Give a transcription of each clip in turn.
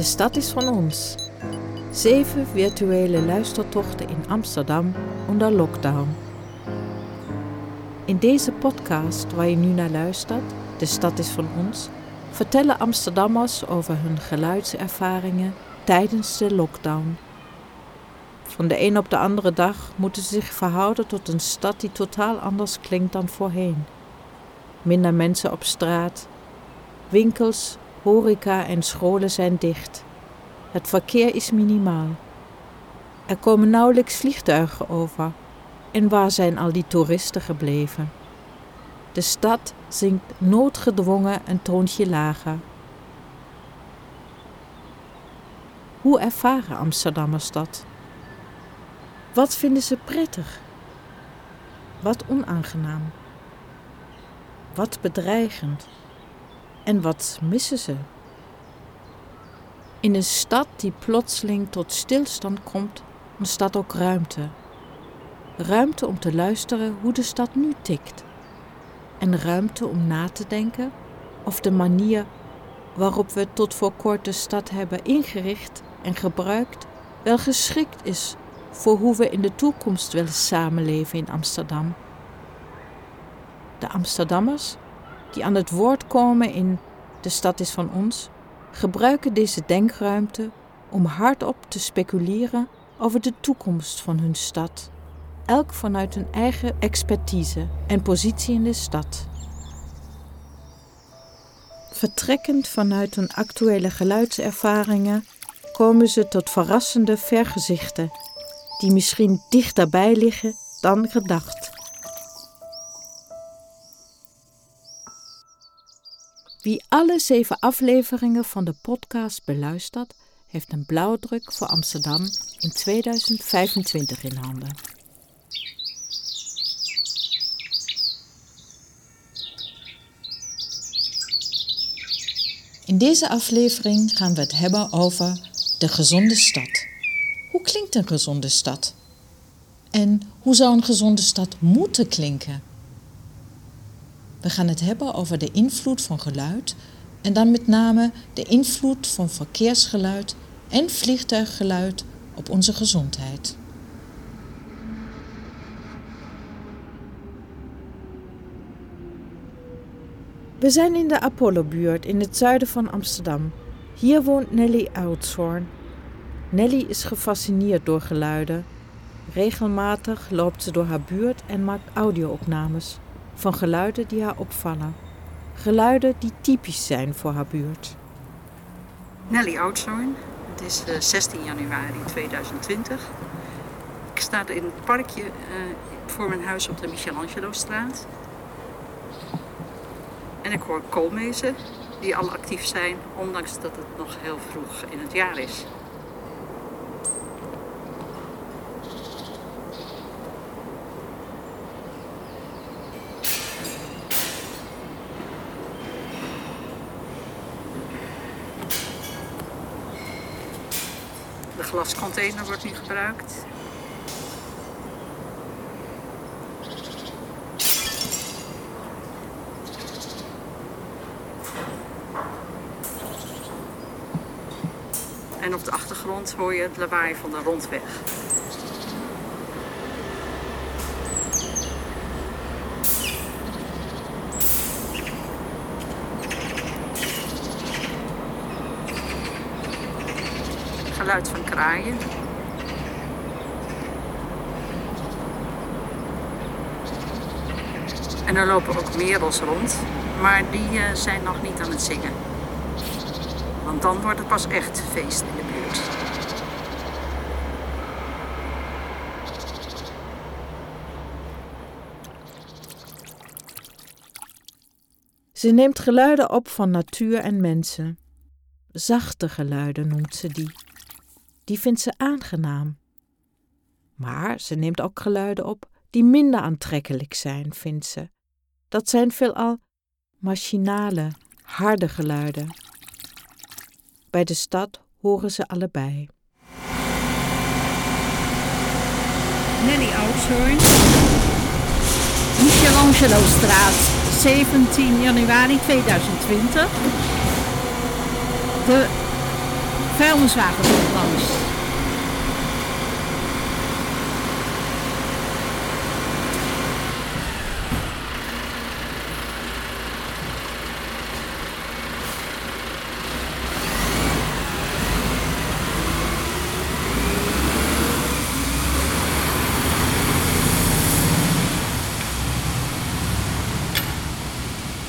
De stad is van ons. Zeven virtuele luistertochten in Amsterdam onder lockdown. In deze podcast waar je nu naar luistert, De stad is van ons, vertellen Amsterdammers over hun geluidservaringen tijdens de lockdown. Van de een op de andere dag moeten ze zich verhouden tot een stad die totaal anders klinkt dan voorheen. Minder mensen op straat, winkels, horeca en scholen zijn dicht. Het verkeer is minimaal. Er komen nauwelijks vliegtuigen over. En waar zijn al die toeristen gebleven? De stad zinkt noodgedwongen een toontje lager. Hoe ervaren Amsterdammers dat? Wat vinden ze prettig? Wat onaangenaam? Wat bedreigend? En wat missen ze? In een stad die plotseling tot stilstand komt, ontstaat ook ruimte. Ruimte om te luisteren hoe de stad nu tikt. En ruimte om na te denken of de manier waarop we tot voor kort de stad hebben ingericht en gebruikt wel geschikt is voor hoe we in de toekomst willen samenleven in Amsterdam. De Amsterdammers die aan het woord komen in De stad is van ons, gebruiken deze denkruimte om hardop te speculeren over de toekomst van hun stad, elk vanuit hun eigen expertise en positie in de stad. Vertrekkend vanuit hun actuele geluidservaringen komen ze tot verrassende vergezichten die misschien dichterbij liggen dan gedacht. Wie alle zeven afleveringen van de podcast beluistert, heeft een blauwdruk voor Amsterdam in 2025 in handen. In deze aflevering gaan we het hebben over de gezonde stad. Hoe klinkt een gezonde stad? En hoe zou een gezonde stad moeten klinken? We gaan het hebben over de invloed van geluid en dan met name de invloed van verkeersgeluid en vliegtuiggeluid op onze gezondheid. We zijn in de Apollo-buurt in het zuiden van Amsterdam. Hier woont Nelly Oudshoorn. Nelly is gefascineerd door geluiden. Regelmatig loopt ze door haar buurt en maakt audio-opnames van geluiden die haar opvallen. Geluiden die typisch zijn voor haar buurt. Nelly Oudshoorn. Het is 16 eh, januari 2020. Ik sta in het parkje uh, voor mijn huis op de Michelangelo-straat. En ik hoor koolmezen die al actief zijn, ondanks dat het nog heel vroeg in het jaar is. Glascontainer wordt nu gebruikt. En op de achtergrond hoor je het lawaai van de rondweg. Geluid van kraaien. En er lopen ook merels rond, maar die uh, zijn nog niet aan het zingen. Want dan wordt het pas echt feest in de buurt. Ze neemt geluiden op van natuur en mensen. Zachte geluiden noemt ze die. Die vindt ze aangenaam. Maar ze neemt ook geluiden op die minder aantrekkelijk zijn, vindt ze. Dat zijn veelal machinale, harde geluiden. Bij de stad horen ze allebei. Nelly Oudshoorn, Michelangelo-straat, 17 januari 2020. De vuilniswagen komt langs.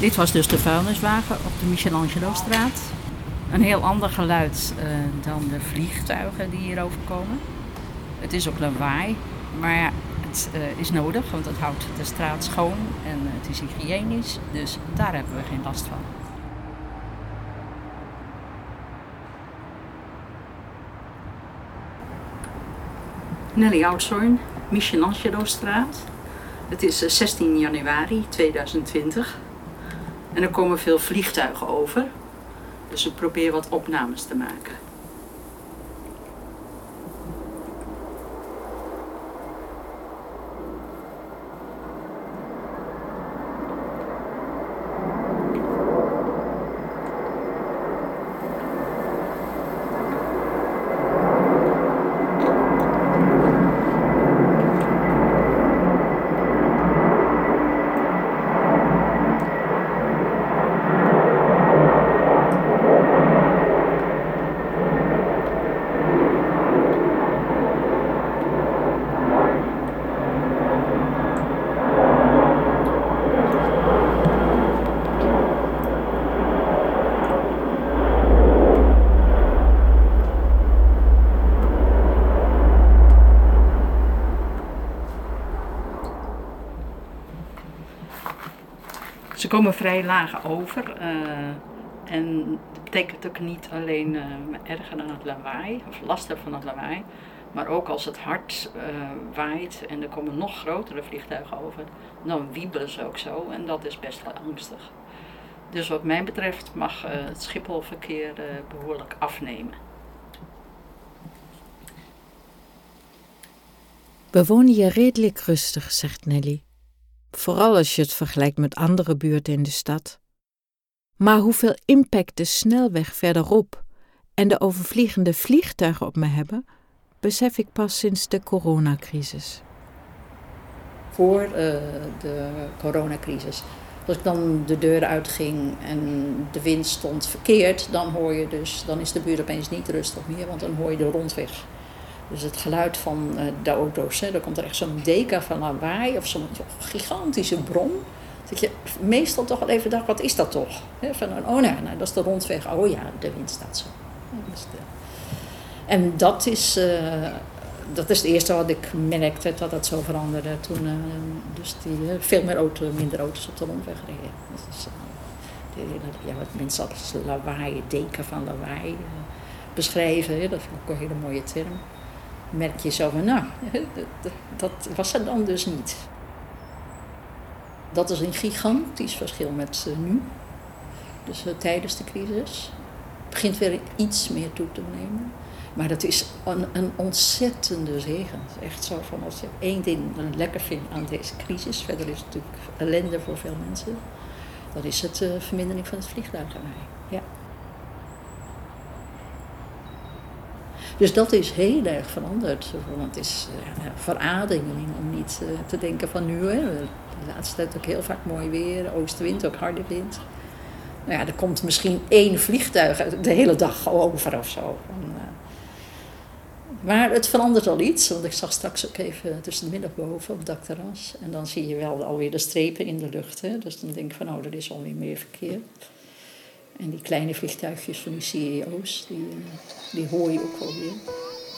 Dit was dus de vuilniswagen op de Michelangelo-straat. Een heel ander geluid uh, dan de vliegtuigen die hier overkomen. Het is ook lawaai, maar het uh, is nodig, want het houdt de straat schoon en het is hygiënisch. Dus daar hebben we geen last van. Nelly Oudshoorn, Michelangelo-straat. Het is 16 januari 2020. En er komen veel vliegtuigen over. Dus ik probeer wat opnames te maken. Komen vrij laag over. Uh, en dat betekent ook niet alleen uh, erger aan het lawaai, of last hebben van het lawaai. Maar ook als het hard uh, waait en er komen nog grotere vliegtuigen over, dan wiebelen ze ook zo. En dat is best wel angstig. Dus wat mij betreft mag het Schipholverkeer behoorlijk afnemen. We wonen hier redelijk rustig, zegt Nelly vooral als je het vergelijkt met andere buurten in de stad. Maar hoeveel impact de snelweg verderop en de overvliegende vliegtuigen op me hebben, besef ik pas sinds de coronacrisis. Voor uh, de coronacrisis. Als ik dan de deur uitging en de wind stond verkeerd, dan hoor je dus, dan is de buurt opeens niet rustig meer, want dan hoor je de rondweg dus het geluid van uh, de auto's, hè, komt er echt zo'n deka van lawaai of zo'n gigantische bron. Dat je meestal toch wel even dacht, wat is dat toch? van, oh nee, nou, dat is de rondweg. Oh ja, de wind staat zo. En dat is, uh, dat is het eerste wat ik merkte, dat dat zo veranderde. Toen uh, dus die, veel meer auto, minder auto's op de rondweg reden. Dus, die, ja, wat mensen als lawaai, deken van lawaai beschrijven. Dat vind ik ook een hele mooie term merk je zo nou, dat, dat was er dan dus niet. Dat is een gigantisch verschil met uh, nu. Dus uh, tijdens de crisis. Het begint weer iets meer toe te nemen. Maar dat is een, een ontzettende zegen. Echt zo van als je één ding lekker vindt aan deze crisis, verder is het natuurlijk ellende voor veel mensen, dan is het uh, vermindering van het vliegtuiglawaai. Ja. Dus dat is heel erg veranderd. Want het is uh, verademing om niet uh, te denken van nu. Hè. De laatste tijd ook heel vaak mooi weer, oostenwind, ook harde wind. Nou ja, er komt misschien één vliegtuig de hele dag over of zo. En, uh, maar het verandert al iets, want ik zag straks ook even tussen de middag boven op het dakterras. En dan zie je wel alweer de strepen in de lucht. Hè. Dus dan denk ik van, oh, er is alweer meer verkeer. En die kleine vliegtuigjes van die CEO's, die, eh, die hoor je ook wel weer.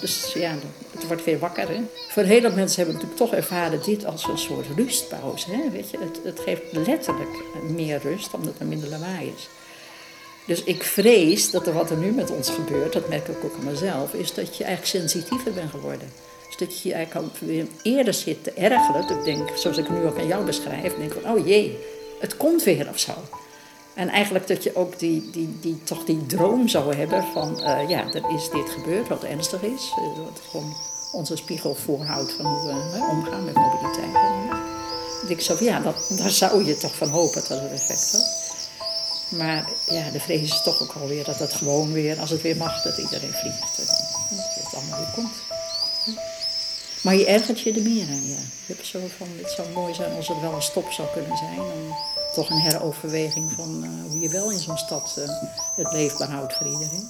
Dus ja, het wordt weer wakker. Hè? Voor heel mensen hebben natuurlijk toch ervaren dit als een soort rustpauze. Hè? Weet je, het, het geeft letterlijk meer rust, omdat er minder lawaai is. Dus ik vrees dat er wat er nu met ons gebeurt, dat merk ik ook aan mezelf, is dat je eigenlijk sensitiever bent geworden. Dus dat je eigenlijk weer eerder zit te ergeren. Ik denk, zoals ik nu ook aan jou beschrijf, denk van, oh jee, het komt weer of zo. En eigenlijk dat je ook die, die, die, toch die droom zou hebben van, uh, ja, er is dit gebeurd wat ernstig is. Uh, wat gewoon onze spiegel voorhoudt van hoe we uh, omgaan met mobiliteit. En ik zo ja, dat, daar zou je toch van hopen dat het effect had. Maar ja, de vrees is toch ook alweer dat het gewoon weer, als het weer mag, dat iedereen vliegt. En dat het allemaal weer komt. Maar je ergert je er meer aan, ja. Je hebt zo van, het zou mooi zijn als het wel een stop zou kunnen zijn. En toch een heroverweging van uh, hoe je wel in zo'n stad uh, het leefbaar houdt voor iedereen.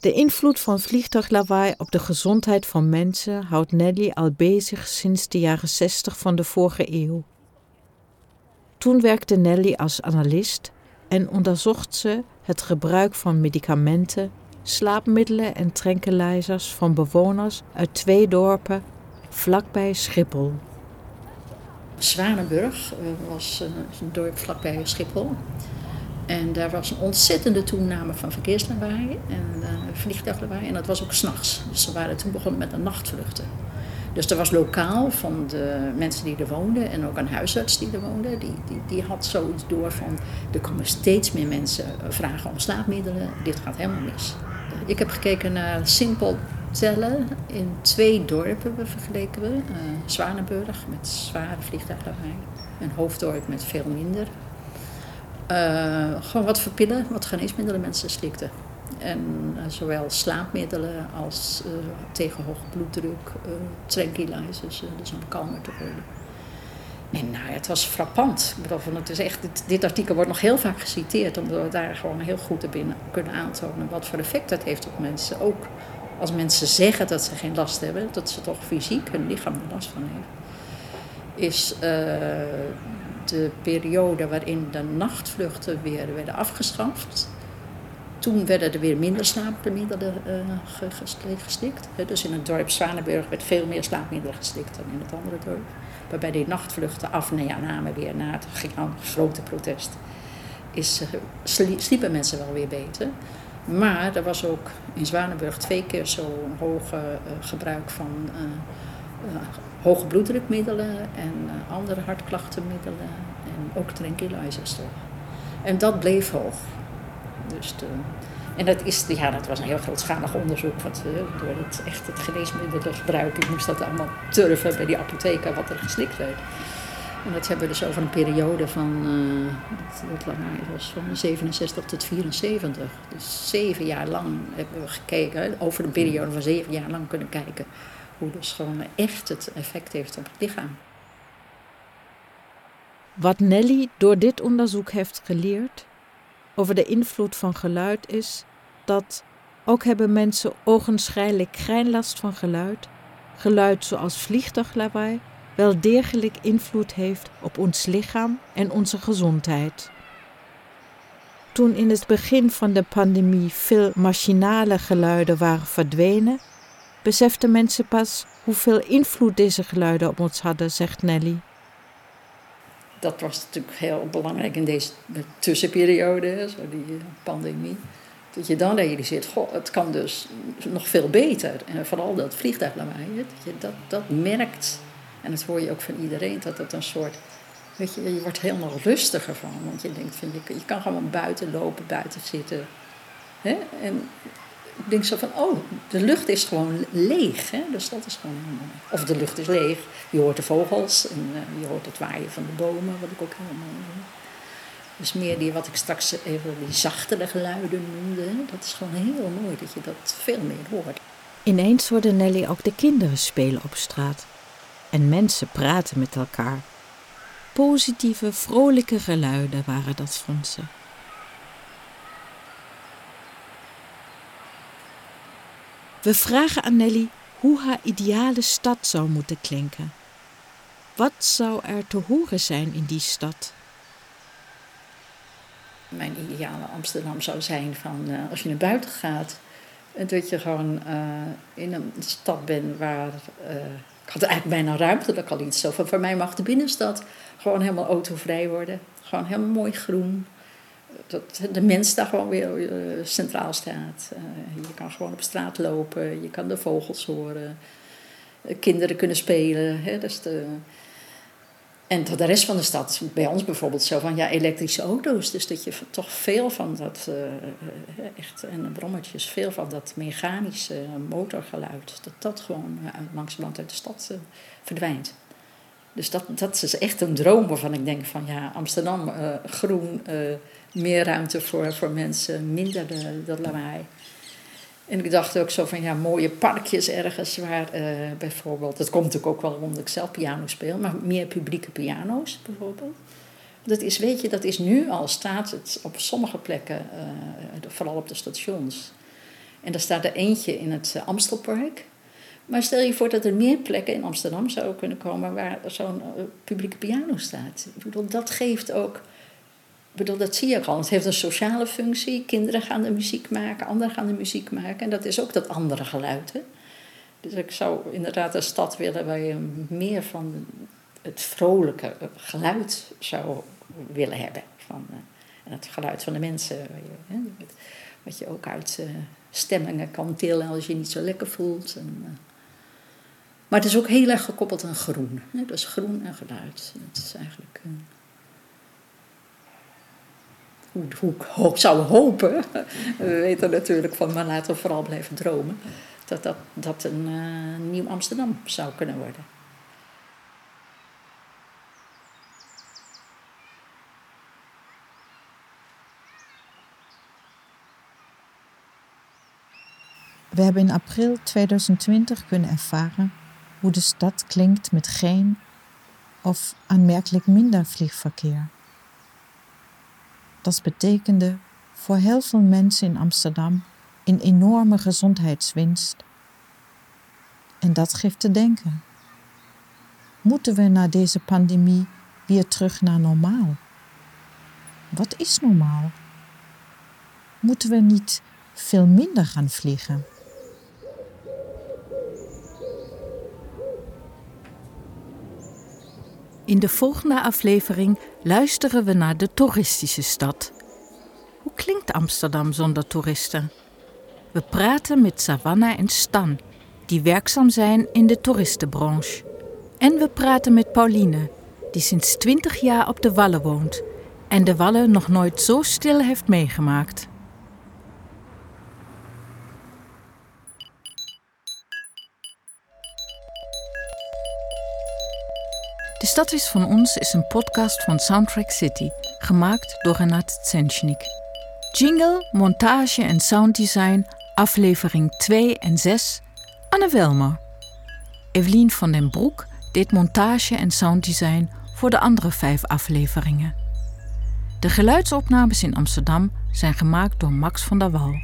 De invloed van vliegtuiglawaai op de gezondheid van mensen houdt Nelly al bezig sinds de jaren 60 van de vorige eeuw. Toen werkte Nelly als analist en onderzocht ze het gebruik van medicamenten, slaapmiddelen en tranquilizers van bewoners uit twee dorpen vlakbij Schiphol. Zwanenburg eh, was een dorp vlakbij Schiphol. En daar was een ontzettende toename van verkeerslawaai en uh, vliegtuiglawaai. En dat was ook s'nachts. Dus ze waren toen begonnen met de nachtvluchten. Dus er was lokaal van de mensen die er woonden en ook een huisarts die er woonde. Die, die, die had zoiets door van, er komen steeds meer mensen vragen om slaapmiddelen. Dit gaat helemaal mis. Ik heb gekeken naar simpel tellen. In twee dorpen vergeleken we. Uh, Zwanenburg met zware vliegtuiglawaai. Een hoofddorp met veel minder. Uh, gewoon wat voor pillen, wat geneesmiddelen mensen slikten. En uh, zowel slaapmiddelen als uh, tegen hoge bloeddruk, tranquilizers, dus om kalmer te worden. En nou, het was frappant. Ik bedoel, het is echt, dit, artikel wordt nog heel vaak geciteerd, omdat we daar gewoon heel goed binnen kunnen aantonen wat voor effect dat heeft op mensen. Ook als mensen zeggen dat ze geen last hebben, dat ze toch fysiek hun lichaam er last van heeft. Is de periode waarin de nachtvluchten weer werden afgeschaft. Toen werden er weer minder slaapmiddelen uh, gestikt. Dus in het dorp Zwanenburg werd veel meer slaapmiddelen gestikt dan in het andere dorp. Waarbij die nachtvluchten afnamen weer na het grote protest. Is, uh, sliepen mensen wel weer beter. Maar er was ook in Zwanenburg twee keer zo'n hoge uh, gebruik van hoge bloeddrukmiddelen en andere hartklachtenmiddelen en ook tranquilizers. En dat bleef hoog. Dus de, en dat, is, ja, dat was een heel grootschalig onderzoek. Wat, uh, door het, echt het geneesmiddelengebruik, ik moest dat allemaal turven bij die apotheken wat er geslikt werd. En dat hebben we dus over een periode van, dat, dat was van 67 tot 74. Dus zeven jaar lang hebben we gekeken, over een periode van zeven jaar lang kunnen kijken hoe dus gewoon echt het effect heeft op het lichaam. Wat Nelly door dit onderzoek heeft geleerd over de invloed van geluid is dat ook hebben mensen ogenschijnlijk geen last van geluid, geluid zoals vliegtuiglawaai, wel degelijk invloed heeft op ons lichaam en onze gezondheid. Toen in het begin van de pandemie veel machinale geluiden waren verdwenen, beseften mensen pas hoeveel invloed deze geluiden op ons hadden, zegt Nelly. Dat was natuurlijk heel belangrijk in deze tussenperiode, zo die eh, pandemie. Dat je dan realiseert, goh, het kan dus nog veel beter. En vooral dat vliegtuiglawaai, dat je dat, dat merkt. En dat hoor je ook van iedereen, dat het een soort... Weet je, je wordt helemaal rustiger van. Want je denkt, vind je, je kan gewoon buiten lopen, buiten zitten. Hè? En ik denk zo van, oh, de lucht is gewoon leeg. Hè? Dus dat is gewoon heel mooi. Of de lucht is leeg. Je hoort de vogels en uh, je hoort het waaien van de bomen, wat ik ook heel mooi. Dus meer die, wat ik straks even die zachtere geluiden noemde. Dat is gewoon heel mooi dat je dat veel meer hoort. Ineens hoorden Nelly ook de kinderen spelen op straat. En mensen praten met elkaar. Positieve, vrolijke geluiden waren dat, vond ze. We vragen aan Nelly hoe haar ideale stad zou moeten klinken. Wat zou er te horen zijn in die stad? Mijn ideale Amsterdam zou zijn van uh, als je naar buiten gaat, dat je gewoon uh, in een stad bent waar. Ik had eigenlijk bijna ruimte, dat kan iets zo. Voor mij mag de binnenstad gewoon helemaal autovrij worden. Gewoon helemaal mooi groen dat de mens daar gewoon weer uh, centraal staat. Uh, je kan gewoon op straat lopen, je kan de vogels horen, uh, kinderen kunnen spelen. Hè, dus de, En tot de rest van de stad, bij ons bijvoorbeeld zo van ja, elektrische auto's. Dus dat je toch veel van dat, echt, en brommetjes, veel van dat mechanische motorgeluid, dat dat gewoon uh, langzamerhand uit de stad verdwijnt. Dus dat, dat is echt een droom waarvan ik denk van ja, Amsterdam, groen, meer ruimte voor, voor mensen, minder de, dat lawaai. En ik dacht ook zo van ja, mooie parkjes ergens waar bijvoorbeeld, dat komt natuurlijk ook wel omdat ik zelf piano speel, maar meer publieke piano's bijvoorbeeld. Dat is, weet je, dat is nu al, staat het op sommige plekken, vooral op de stations. En daar staat er eentje in het Amstelpark. Maar stel je voor dat er meer plekken in Amsterdam zouden kunnen komen waar zo'n publieke piano staat. Ik bedoel, dat geeft ook ik bedoel, dat zie je al. Het heeft een sociale functie. Kinderen gaan de muziek maken, anderen gaan de muziek maken. En dat is ook dat andere geluid. Dus ik zou inderdaad een stad willen waar je meer van het vrolijke geluid zou willen hebben. Van, uh, en het geluid van de mensen. Hè, wat je ook uit uh, stemmingen kan tillen als je je niet zo lekker voelt. En, uh, maar het is ook heel erg gekoppeld aan groen. Hè? Dus groen en geluid. Dat is eigenlijk hoe, hoe ik zou hopen, we weten natuurlijk van, maar laten we vooral blijven dromen, dat dat, dat een uh, nieuw Amsterdam zou kunnen worden. We hebben in april 2020 kunnen ervaren hoe de stad klinkt met geen of aanmerkelijk minder vliegverkeer. Dat betekende voor heel veel mensen in Amsterdam een enorme gezondheidswinst. En dat geeft te denken. Moeten we na deze pandemie weer terug naar normaal? Wat is normaal? Moeten we niet veel minder gaan vliegen? In de volgende aflevering luisteren we naar de toeristische stad. Hoe klinkt Amsterdam zonder toeristen? We praten met Savannah en Stan, die werkzaam zijn in de toeristenbranche. En we praten met Pauline, die sinds 20 jaar op de Wallen woont en de Wallen nog nooit zo stil heeft meegemaakt. Is van ons is een podcast van Soundtrack City, gemaakt door Renat Tsenchnik. Jingle, montage en sounddesign, aflevering 2 en 6, Anne Welmer. Evelien van den Broek deed montage en sounddesign voor de andere vijf afleveringen. De geluidsopnames in Amsterdam zijn gemaakt door Max van der Wal.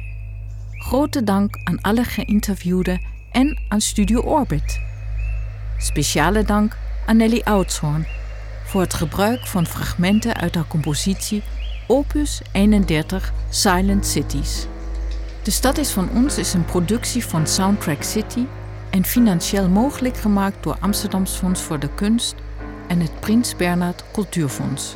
Grote dank aan alle geïnterviewden en aan Studio Orbit. Speciale dank aan Nelly Oudshoorn voor het gebruik van fragmenten uit haar compositie Opus 31 Silent Cities. De Stad is van ons is een productie van Soundtrack City en financieel mogelijk gemaakt door Amsterdams Fonds voor de Kunst en het Prins Bernhard Cultuurfonds.